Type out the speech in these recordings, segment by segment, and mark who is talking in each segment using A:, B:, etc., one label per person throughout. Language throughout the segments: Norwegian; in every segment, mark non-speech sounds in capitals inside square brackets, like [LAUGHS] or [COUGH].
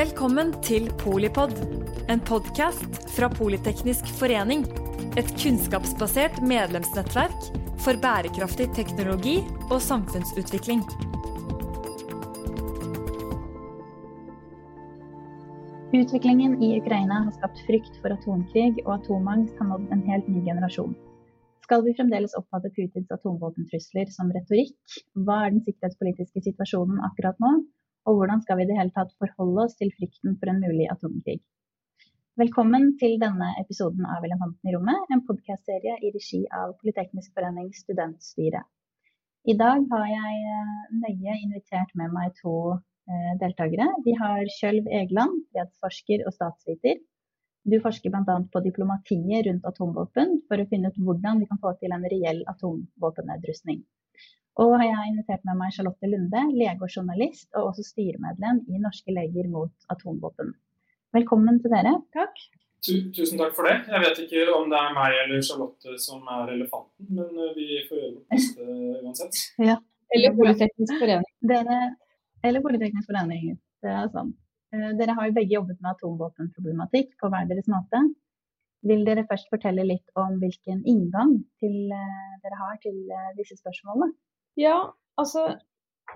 A: Velkommen til Polipod, en podkast fra Politeknisk forening. Et kunnskapsbasert medlemsnettverk for bærekraftig teknologi og samfunnsutvikling.
B: Utviklingen i Ukraina har skapt frykt for atomkrig, og atomangst har nådd en helt ny generasjon. Skal vi fremdeles oppfatte Putins atomvåpentrusler som retorikk? Hva er den sikkerhetspolitiske situasjonen akkurat nå? Og hvordan skal vi i det hele tatt forholde oss til frykten for en mulig atomkrig? Velkommen til denne episoden av Elefanten i rommet, en podkastserie i regi av Politeknisk forenings studentstyre. I dag har jeg eh, nøye invitert med meg to eh, deltakere. Vi har Kjølv Egeland, fredsforsker og statsviter. Du forsker bl.a. på diplomatiet rundt atomvåpen for å finne ut hvordan vi kan få til en reell atomvåpennedrustning. Og har invitert med meg Charlotte Lunde, lege og journalist, og også styremedlem i Norske leger mot atomvåpen. Velkommen til dere.
C: Takk. Tusen takk for det. Jeg vet ikke om det er meg eller Charlotte som er elefanten, men eh, vi får gjøre vårt beste [LAUGHS] uansett.
B: Ja.
D: Eller Politeknisk forening.
B: Dere, eller Politeknisk forening, det er sant. Eh, dere har jo begge jobbet med atomvåpenproblematikk på hver deres måte. Vil dere først fortelle litt om hvilken inngang til, eh, dere har til disse spørsmålene?
D: Ja, altså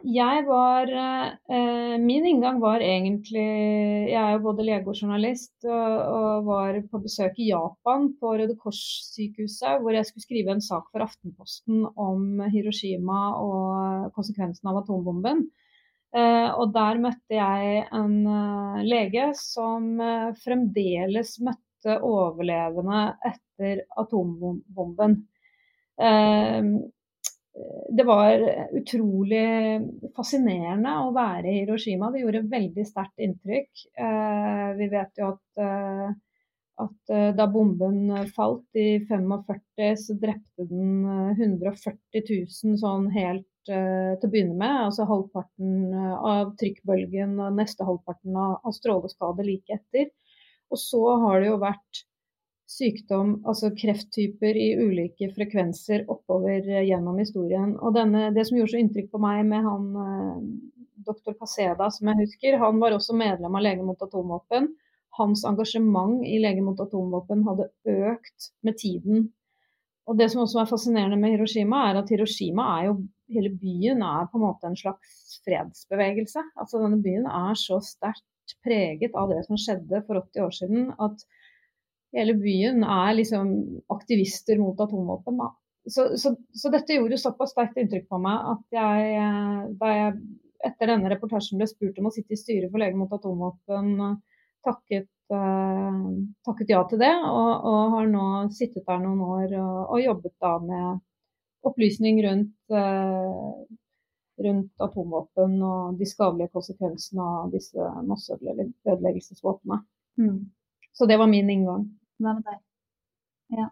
D: jeg var eh, Min inngang var egentlig Jeg er jo både lege og journalist, og, og var på besøk i Japan, på Røde Kors-sykehuset, hvor jeg skulle skrive en sak for Aftenposten om Hiroshima og konsekvensen av atombomben. Eh, og der møtte jeg en uh, lege som uh, fremdeles møtte overlevende etter atombomben. Eh, det var utrolig fascinerende å være i Hiroshima. Det gjorde veldig sterkt inntrykk. Eh, vi vet jo at, eh, at eh, da bomben falt i 45, så drepte den 140 000 sånn helt til å begynne med. Altså halvparten av trykkbølgen og neste halvparten av stråleskader like etter. Og så har det jo vært sykdom, altså krefttyper i ulike frekvenser oppover eh, gjennom historien. Og denne, det som gjorde så inntrykk på meg med han eh, doktor Caseda, som jeg husker, han var også medlem av Lege mot atomvåpen. Hans engasjement i Lege mot atomvåpen hadde økt med tiden. Og det som også er fascinerende med Hiroshima, er at Hiroshima er jo Hele byen er på en måte en slags fredsbevegelse. Altså Denne byen er så sterkt preget av det som skjedde for 80 år siden, at hele byen er liksom aktivister mot atomvåpen. Så, så, så, dette gjorde såpass sterkt inntrykk på meg at jeg, eh, da jeg etter denne reportasjen ble spurt om å sitte i styret for Lege mot atomvåpen, takket, uh, takket, ja til det. Og, og, har nå sittet der noen år og, og jobbet da med opplysning rundt, uh, rundt atomvåpen og de skadelige konsekvensene av disse masseødeleggelsesvåpnene. Mm. Så det var min inngang.
B: Hva med deg? Ja,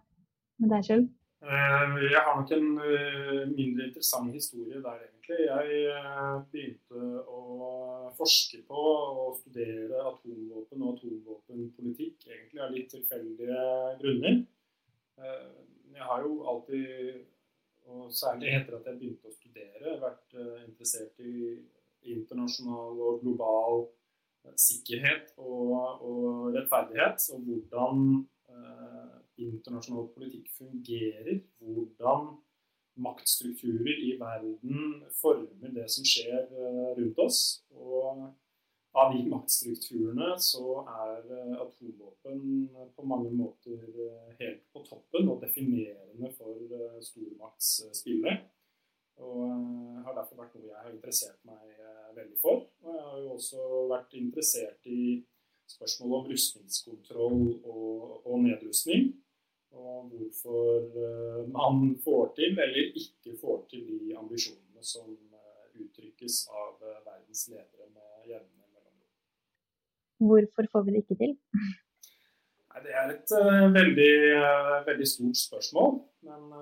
B: med deg sjøl?
C: Eh, jeg har nok en eh, mindre interessant historie der, egentlig. Jeg eh, begynte å forske på og studere atomvåpen og atomvåpenpolitikk egentlig av litt tilfeldige grunner. Jeg har jo alltid, og særlig etter at jeg begynte å studere, vært interessert i internasjonal og global sikkerhet og, og rettferdighet. Og hvordan internasjonal politikk fungerer. Hvordan maktstrukturer i verden former det som skjer eh, rundt oss. Og av de maktstrukturene så er eh, atomvåpen på mange måter eh, helt på toppen og definerende for eh, stormaktsspillet. Og har derfor vært noe jeg har interessert meg veldig for. Og jeg har jo også vært interessert i spørsmål om rustningskontroll og nedrustning. Og hvorfor uh, man får til eller ikke får til de ambisjonene som uh, uttrykkes av uh, verdens ledere med jevne mellomrom.
B: Hvorfor får vi det ikke til?
C: Det er et veldig, veldig, stort spørsmål. Men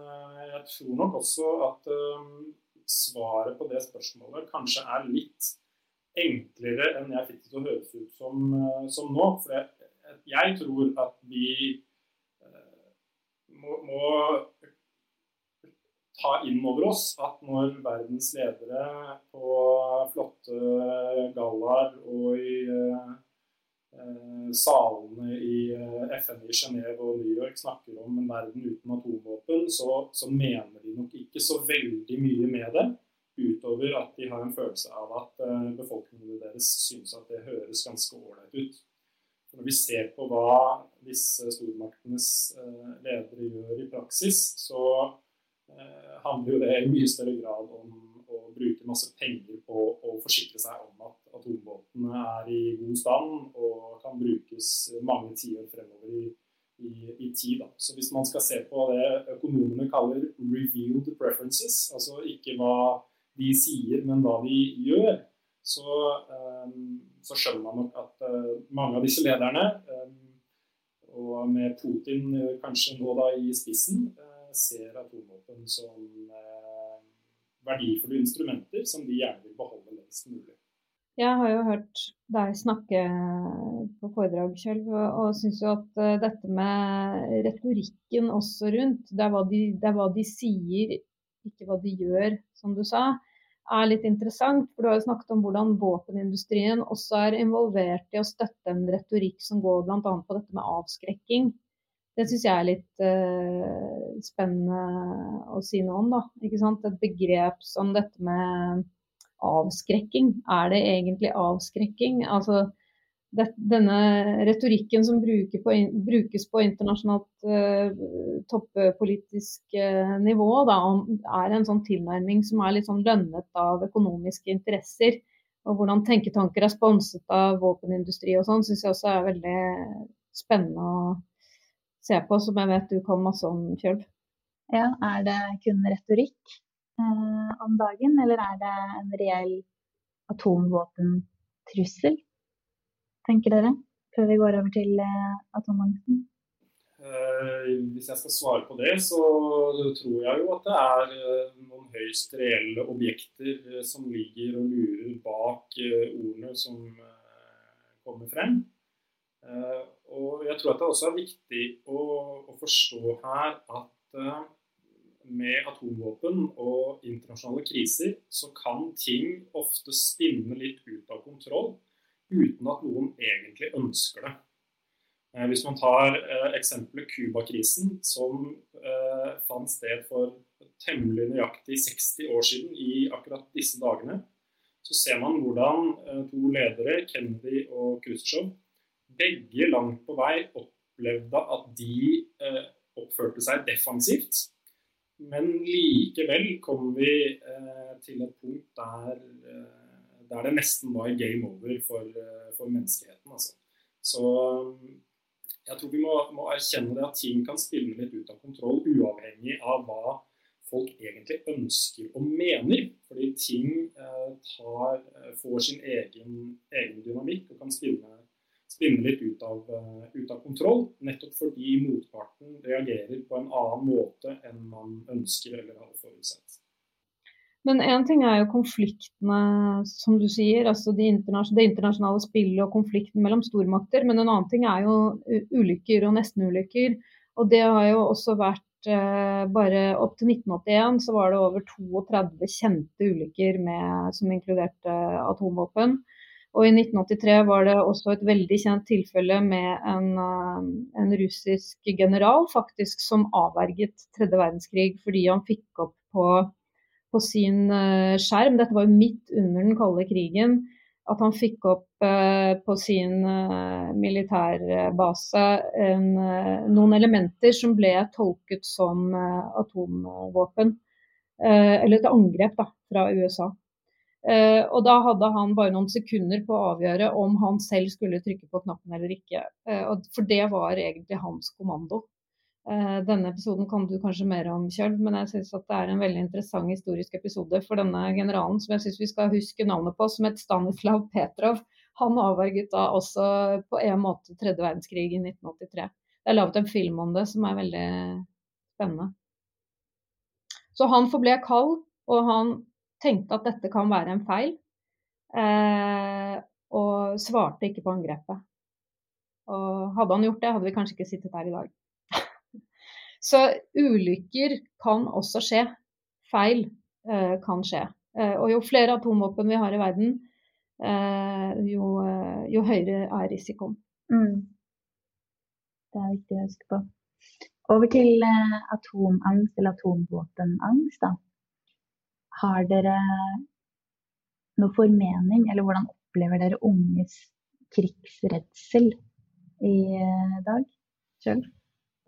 C: jeg tror nok også at svaret på det spørsmålet kanskje er litt enklere enn jeg fikk det til å høres ut som, eh, som nå. For jeg, jeg, tror at vi eh, må, må ta inn over oss at når verdens ledere på flotte gallaer og i, salene i FN i Genéve og New York snakker om en verden uten atomvåpen, så, så mener de nok ikke så veldig mye med det. Utover at de har en følelse av at befolkningen deres synes at det høres ganske ålreit ut. Når vi ser på hva disse stormaktenes ledere gjør i praksis, så handler jo det i mye større grad om å bruke masse penger på å forsikre seg om at atomvåpnene er i god stand og kan brukes mange tiår fremover i, i, i tid. Da. Så hvis man skal se på det økonomene kaller 'revealed preferences', altså ikke hva de sier, men hva de gjør, så, um, så skjønner man nok at uh, mange av disse lederne, um, og med Putin kanskje nå da i spissen, uh, ser atomvåpen som verdifulle instrumenter som de gjerne vil beholde lengst mulig.
D: Jeg har jo hørt deg snakke på foredrag, Kjølv, og syns jo at eh, dette med retorikken også rundt, det er, de, det er, hva de, sier, ikke hva de gjør, som du sa, er litt interessant. For du har jo snakket om hvordan våpenindustrien også er involvert i å støtte en retorikk som går bl.a. på dette med avskrekking. Det syns jeg er litt uh, spennende å si noe om. da, ikke sant? Et begrep som dette med avskrekking. Er det egentlig avskrekking? Altså, denne retorikken som på, brukes på internasjonalt uh, toppolitisk uh, nivå, da, er en sånn tilnærming som er litt sånn lønnet av økonomiske interesser. Og hvordan tenketanker er sponset av våpenindustri og sånn, syns jeg også er veldig spennende å se på, som jeg vet du kan masse om, Kjølv.
B: Ja, er det kun retorikk uh, om dagen, eller er det en reell atomvåpentrussel, tenker dere? Før vi går over til eh, atomangsten?
C: Eh, hvis jeg skal svare på det, så tror jeg jo at det er eh, noen høyst reelle objekter som ligger og lurer bak ordene som kommer frem. Og jeg tror at det også er viktig å, å forstå her at med atomvåpen og internasjonale kriser, så kan ting ofte spinne litt ut av kontroll uten at noen egentlig ønsker det. Uh, hvis man tar uh, eksempelet Cuba-krisen, som fant sted for temmelig nøyaktig 60 år siden i akkurat disse dagene, så ser man hvordan to ledere, Kennedy og Khrusjtsjov, begge langt på vei opplevde at de eh, oppførte seg defensivt. Men likevel kom vi eh, til et punkt der, eh, der, det nesten var game over for, eh, for menneskeheten. Altså. Så jeg tror vi må, må, erkjenne det at ting kan spille litt ut av kontroll, uavhengig av hva folk egentlig ønsker og mener. Fordi ting eh, tar, eh, får sin egen, egen dynamikk og kan spille spille litt ut av, eh, ut av, kontroll. Nettopp fordi motparten reagerer på en annen måte enn man ønsker eller har forutsett.
D: Men én ting er jo konfliktene, som du sier. altså Det, internasjonale, det internasjonale spillet og konflikten mellom stormakter. Men en annen ting er jo ulykker og nestenulykker. Og det har jo også vært eh, bare opp til 1981 så var det over 32 kjente ulykker med, som inkluderte atomvåpen. Og i 1983 var det også et veldig kjent tilfelle med en, eh, en russisk general faktisk som avverget tredje verdenskrig fordi han fikk opp på, på sin eh, skjerm, dette var jo midt under den kalde krigen, at han fikk opp eh, på sin militærbase en, noen elementer som ble tolket som atomvåpen. eller et angrep da, fra USA. Uh, og da hadde han bare noen sekunder på å avgjøre om han selv skulle trykke på knappen eller ikke. Uh, for det var egentlig hans kommando. Uh, denne episoden kan du kanskje mer om, Kjølv, men jeg syns det er en veldig interessant historisk episode for denne generalen som jeg syns vi skal huske navnet på, som het Stanislav Petrov. Han avverget da også på en måte tredje verdenskrig i 1983. Det er laget en film om det som er veldig spennende. Så han forble kald, og han tenkte at dette kan være en feil, eh, og svarte ikke på angrepet. Og hadde han gjort det, hadde vi kanskje ikke sittet her i dag. Så ulykker kan også skje. Feil eh, kan skje. Eh, og jo flere atomvåpen vi har i verden, eh, jo, eh, jo, høyere er risikoen.
B: Mm. Det er viktig å huske på. Over til eh, atomangst eller atomvåpenangst. Da. Har dere noe formening, eller hvordan opplever dere unges krigsredsel i eh, dag sjøl?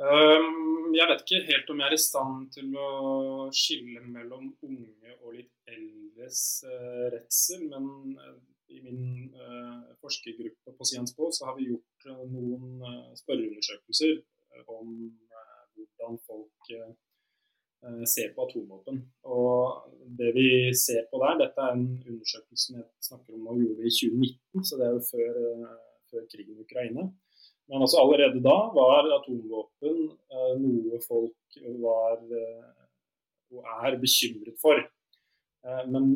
C: Um, jeg vet ikke helt om jeg er i stand til å skille mellom unge og litt eldres uh, redsel, men uh, i min uh, forskergruppe på Scienspå så har vi gjort noen spørreundersøkelser om hvordan folk ser på atomvåpen. Og det vi ser på der, dette er en undersøkelse som jeg snakker om nå gjorde i 2019, så det er jo før, før krigen i Ukraina. Men altså allerede da var atomvåpen eh, noe folk var eh, og er bekymret for. Eh, men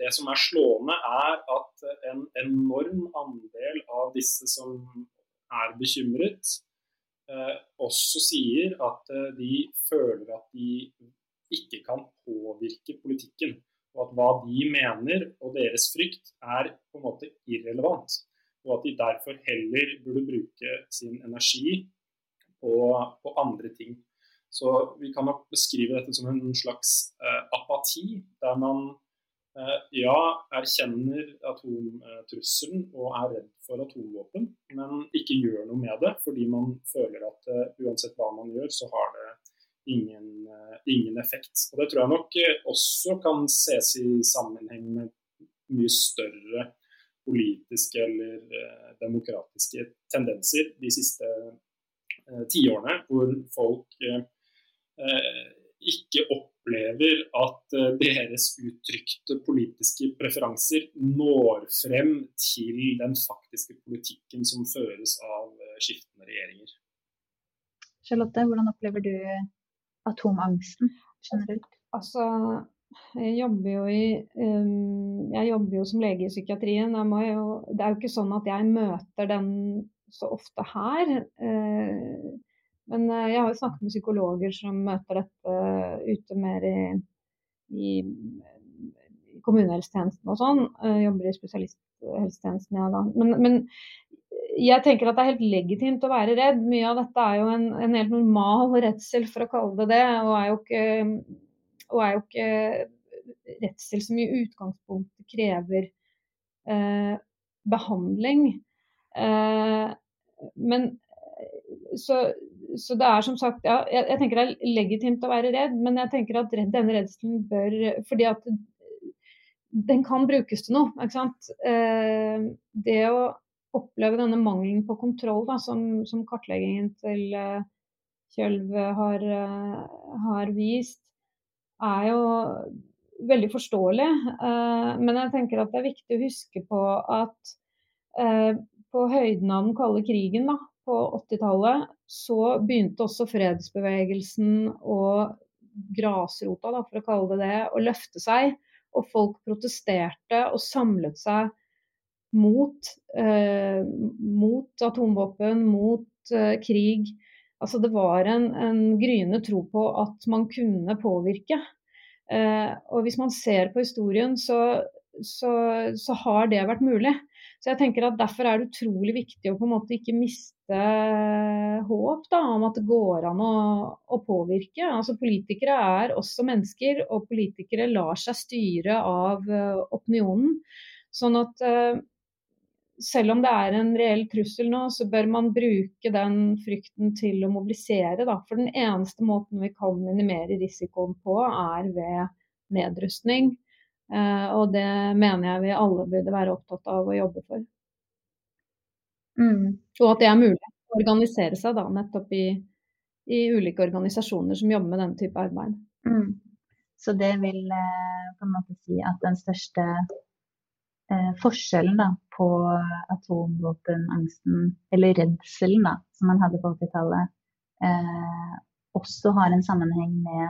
C: det som er slående, er at en enorm andel av disse som er bekymret, også sier at de føler at de ikke kan påvirke politikken. Og at hva de mener og deres frykt er på en måte irrelevant og at de derfor heller burde bruke sin energi på, på andre ting. Så vi kan nok beskrive dette som en slags eh, apati, der man eh, ja, erkjenner atomtrusselen og er redd for atomvåpen, men ikke gjør noe med det fordi man føler at eh, uansett hva man gjør, så har det ingen, eh, ingen effekt. Og Det tror jeg nok eh, også kan ses i sammenheng med mye større politiske eller eh, demokratiske tendenser de siste eh, tiårene, hvor folk eh, ikke opplever at deres uttrykte politiske preferanser når frem til den faktiske politikken som føres av skiftende regjeringer.
B: Charlotte, hvordan opplever du atomangsten generelt?
D: Altså, jeg jobber jo i um, Jeg jobber jo som lege i psykiatrien. Jo, det er jo ikke sånn at jeg møter den så ofte her. Uh, men uh, jeg har jo snakket med psykologer som møter dette ute mer i, i, kommunehelsetjenesten og sånn. jobber i spesialisthelsetjenesten, ja da. Men, men, jeg tenker at det er helt legitimt å være redd. Mye av dette er jo en, en helt normal redsel, for å kalle det det. og er jo ikke og er jo ikke redsel som i utgangspunktet krever eh, behandling. Eh, men så, så, det er som sagt ja, jeg, jeg, tenker det er legitimt å være redd, men jeg tenker at denne redselen bør Fordi at den kan brukes til noe. ikke sant? Eh, det å oppleve denne mangelen på kontroll da, som, som kartleggingen til uh, Kjølv har, har vist, er jo veldig forståelig. Eh, men jeg tenker at det er viktig å huske på at eh, på høyden av den kalde krigen da, på 80-tallet, så begynte også fredsbevegelsen og grasrota, da, for å kalle det det, å løfte seg. Og folk protesterte og samlet seg mot, eh, mot atomvåpen, mot eh, krig. Altså det var en, en gryende tro på at man kunne påvirke. Eh, og hvis man ser på historien, så, så, så, har det vært mulig. Så jeg tenker at Derfor er det utrolig viktig å på en måte ikke miste håp da, om at det går an å, å påvirke. Altså Politikere er også mennesker, og politikere lar seg styre av uh, opinionen. Sånn at uh, selv om det er en reell trussel nå, så bør man bruke den frykten til å mobilisere. Da. For den eneste måten vi kan minimere risikoen på, er ved nedrustning. Eh, og det mener jeg vi alle burde være opptatt av å jobbe for. Mm. Og at det er mulig å organisere seg da, nettopp i, i, ulike organisasjoner som jobber med denne type arbeid.
B: Mm. Så det vil eh, på en måte si at den største eh, forskjellen da, på atomvåpenangsten, eller redselen da, som man hadde på 80-tallet, eh, også har en sammenheng med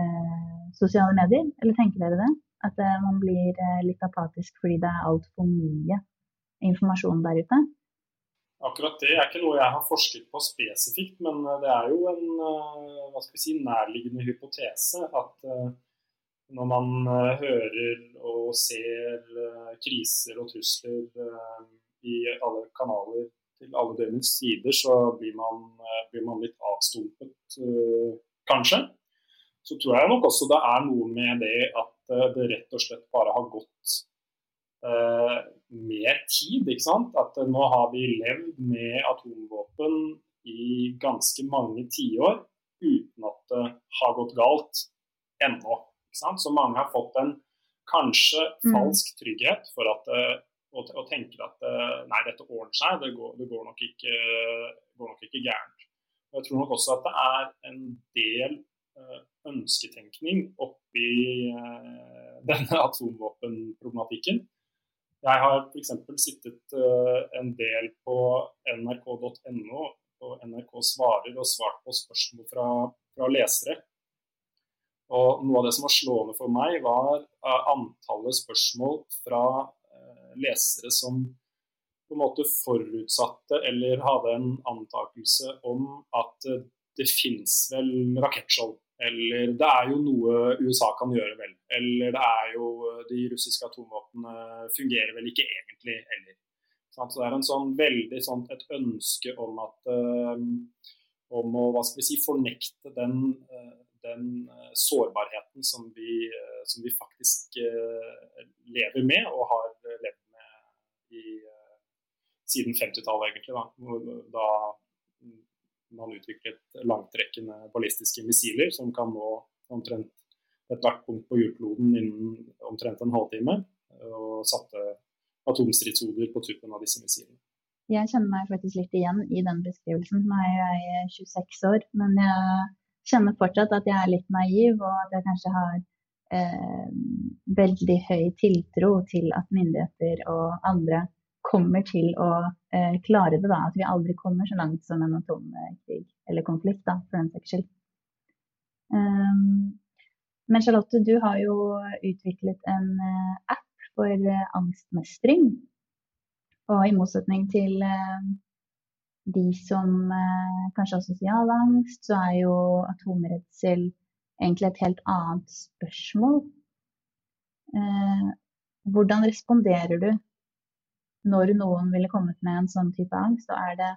B: eh, sosiale medier? Eller tenker dere det? At eh, man blir eh, litt apatisk fordi det er altfor mye informasjon der ute?
C: Akkurat det er ikke noe jeg har forsket på spesifikt, men det er jo en si, nærliggende hypotese at når man uh, hører og ser uh, kriser og trusler uh, i alle kanaler til alle døgnets sider, så blir man, blir man litt avstumpet, kanskje. Så tror jeg nok også det er noe med det at det rett og slett bare har gått uh, mer tid. ikke sant? At nå har vi levd med atomvåpen i ganske mange tiår uten at det har gått galt ennå. Så mange har fått en kanskje mm. falsk trygghet for at, uh, og, og, tenker at nei, dette ordner seg, det går, det går, nok, ikke, går nok ikke gærent. Og jeg tror nok også at det er en del ønsketenkning oppi [LAUGHS] denne atomvåpenproblematikken. Jeg har f.eks. sittet en del på nrk.no og NRK svarer og svart på spørsmål fra, fra, lesere. Og Noe av det som var slående for meg, var uh, antallet spørsmål fra uh, lesere som på en måte forutsatte eller hadde en antakelse om at det finnes vel rakettskjold eller det er jo noe USA kan gjøre vel. Eller det er jo de russiske atomvåpnene fungerer vel ikke egentlig heller. Så det er en sånn veldig sånn et ønske om at om å hva skal vi si, fornekte den, den uh, sårbarheten som vi, uh, som vi faktisk lever med og har levd med i, siden 50-tallet, egentlig. Da, da man utviklet langtrekkende ballistiske missiler som kan nå omtrent ethvert punkt på jordkloden innen omtrent en halvtime. Og satte atomstridshoder på tuppen av disse missilene.
B: Jeg kjenner meg faktisk litt igjen i den beskrivelsen. Nå er jeg 26 år, men jeg kjenner fortsatt at jeg er litt naiv, og at jeg kanskje har eh, veldig høy tiltro til at myndigheter og andre kommer til å eh, klare det. da, At vi aldri kommer så langt som en atomkrig eller konflikt, da, for den saks skyld. Um, men Charlotte, du har jo utviklet en uh, app for uh, angstmestring. Og i motsetning til de som kanskje har sosial angst, så er jo atomredsel egentlig et helt annet spørsmål. hvordan responderer du når noen ville kommet med en sånn type angst, Og er det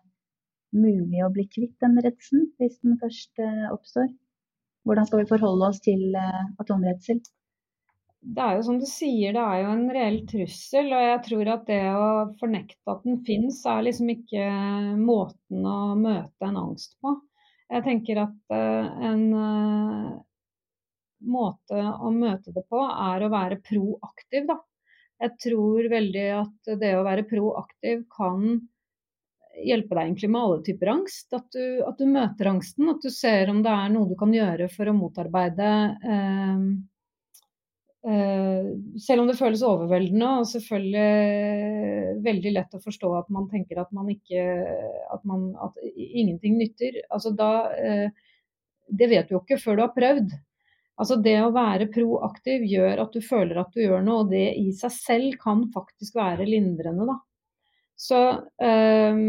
B: mulig å bli kvitt den redselen hvis den først eh, oppstår. Hvordan skal vi forholde oss til eh, atomredsel?
D: Det er jo som du sier, det er jo en reell trussel. Og jeg tror at det å fornekte at den finnes, er liksom ikke måten å møte en angst på. Jeg tenker at uh, en uh, måte å møte det på, er å være proaktiv, da. Jeg tror veldig at det å være proaktiv kan hjelpe deg egentlig med alle typer angst. At du, at du, møter angsten, at du ser om det er noe du kan gjøre for å motarbeide eh, eh, Selv om det føles overveldende og selvfølgelig veldig lett å forstå at man tenker at man ikke At, man, at ingenting nytter. Altså da eh, Det vet du jo ikke før du har prøvd. Altså Det å være proaktiv gjør at du føler at du gjør noe, og det i seg selv kan faktisk være lindrende. da. Så um,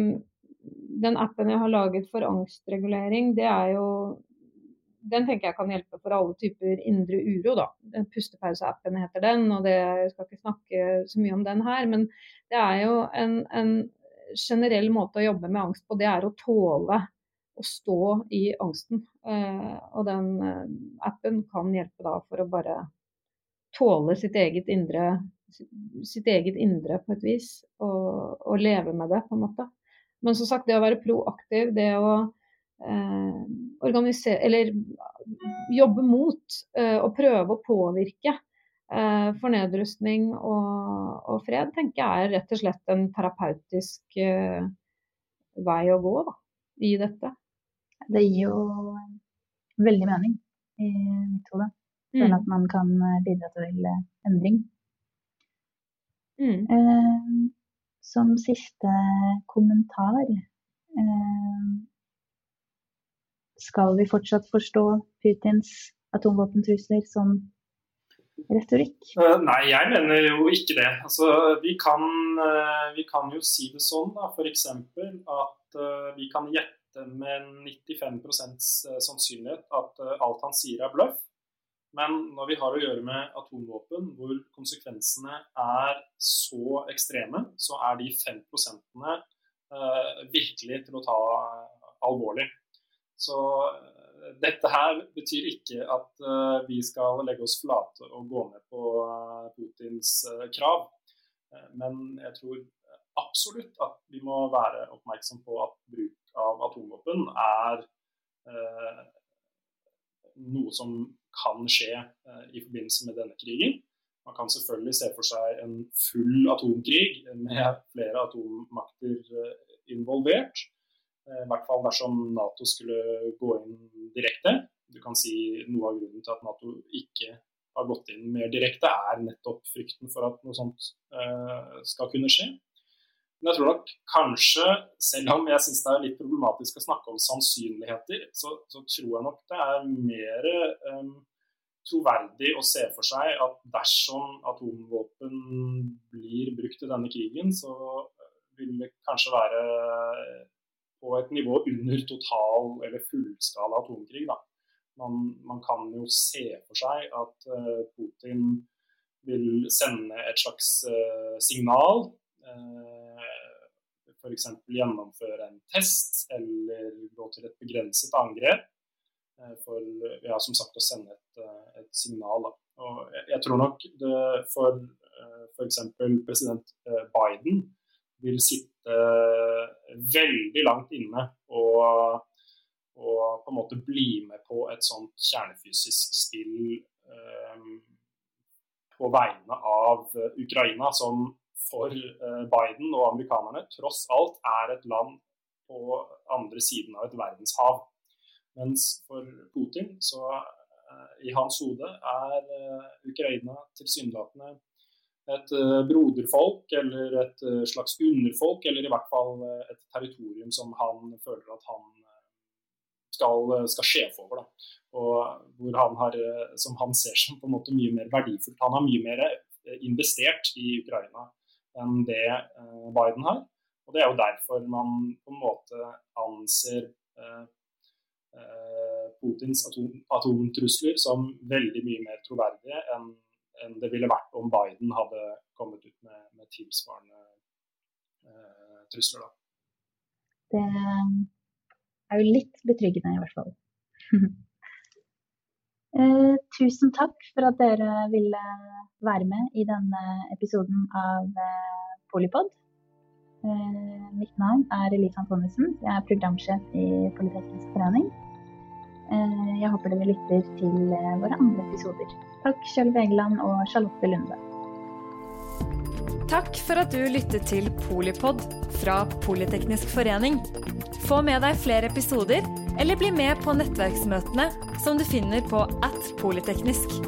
D: den appen jeg har laget for angstregulering, det er jo den tenker jeg kan hjelpe for alle typer indre uro. da. Pustepause-appen heter den, og det, jeg skal ikke snakke så mye om den her. Men det er jo en, en generell måte å jobbe med angst på, det er å tåle å stå i angsten. Eh, og den eh, appen kan hjelpe da for å bare tåle sitt eget indre, sitt eget indre på et vis, og, og, leve med det, på en måte. Men som sagt, det å være proaktiv, det å organisere Eller jobbe mot eh, og prøve å påvirke eh, for nedrustning og, og, fred, tenker jeg er rett og slett en terapeutisk eh, vei å gå da, i dette
B: det gir jo veldig mening i mitt hode. Føler mm. at man kan eh, bidra til eh, endring. Mm. Eh, som siste kommentar eh, Skal vi fortsatt forstå Putins atomvåpentrusler som retorikk?
C: Uh, nei, jeg mener jo ikke det. Altså, vi, kan, uh, vi kan jo si det sånn, f.eks. at uh, vi kan gjette med 95 eh, sannsynlighet at eh, alt han sier er bløff. Men når vi har å gjøre med atomvåpen hvor konsekvensene er så ekstreme, så er de 5% virkelig til å ta alvorlig. Så dette her betyr ikke at vi skal legge oss flate og gå med på Putins krav. Men jeg tror absolutt at vi må være oppmerksom på at bruk av atomvåpen er eh, noe som kan skje eh, i forbindelse med denne krigen. Man kan selvfølgelig se for seg en full atomkrig med flere atommakter eh, involvert. Eh, I hvert fall dersom Nato skulle gå inn direkte. Du kan si Noe av grunnen til at Nato ikke har gått inn mer direkte, er nettopp frykten for at noe sånt eh, skal kunne skje. Men jeg tror nok kanskje, selv om jeg syns det er litt problematisk å snakke om sannsynligheter, så, så tror jeg nok det er mer um, troverdig å se for seg at dersom atomvåpen blir brukt i denne krigen, så vil det kanskje være på et nivå under total eller fullskala atomkrig. Man, man, kan jo se for seg at uh, Putin vil sende et slags uh, signal Uh, f.eks. gjennomføre en test eller gå til et begrenset angrep. Uh, for ja, som sagt å sende et, eh, et signal. Da. Og jeg, jeg, tror nok det for f.eks. president Biden vil sitte veldig langt inne og, og, på en måte bli med på et sånt kjernefysisk spill eh, på vegne av Ukraina, som for eh, Biden og amerikanerne tross alt er et land på andre siden av et verdenshav. Mens for Putin, så eh, i hans hode, er eh, Ukraina tilsynelatende et broderfolk eller et slags underfolk, eller i hvert fall et territorium som han føler at han skal, skal sjefe over. Da. Og han har, som han ser som på en måte mye mer verdifullt. Han har mye mer investert i Ukraina enn det eh, Biden har. Og Det er jo derfor man på en måte anser eh, eh, Putins atom, atomtrusler som veldig mye mer troverdige enn, enn det ville vært om Biden hadde kommet ut med, med tilsvarende eh, trusler. Da.
B: Det er jo litt betryggende, i hvert fall. [LAUGHS] eh, tusen takk for at dere ville være med i denne episoden av eh, Polipod. Eh, mitt navn er Elise Antonissen. Jeg er programsjef i Politeknisk forening. Eh, jeg håper dere lytter til våre andre episoder. Takk Kjell Vegeland og Charlotte Lunde.
A: Takk for at du lyttet til Polipod fra Politeknisk forening. Få med deg flere episoder, eller bli med på nettverksmøtene som du finner på at polyteknisk.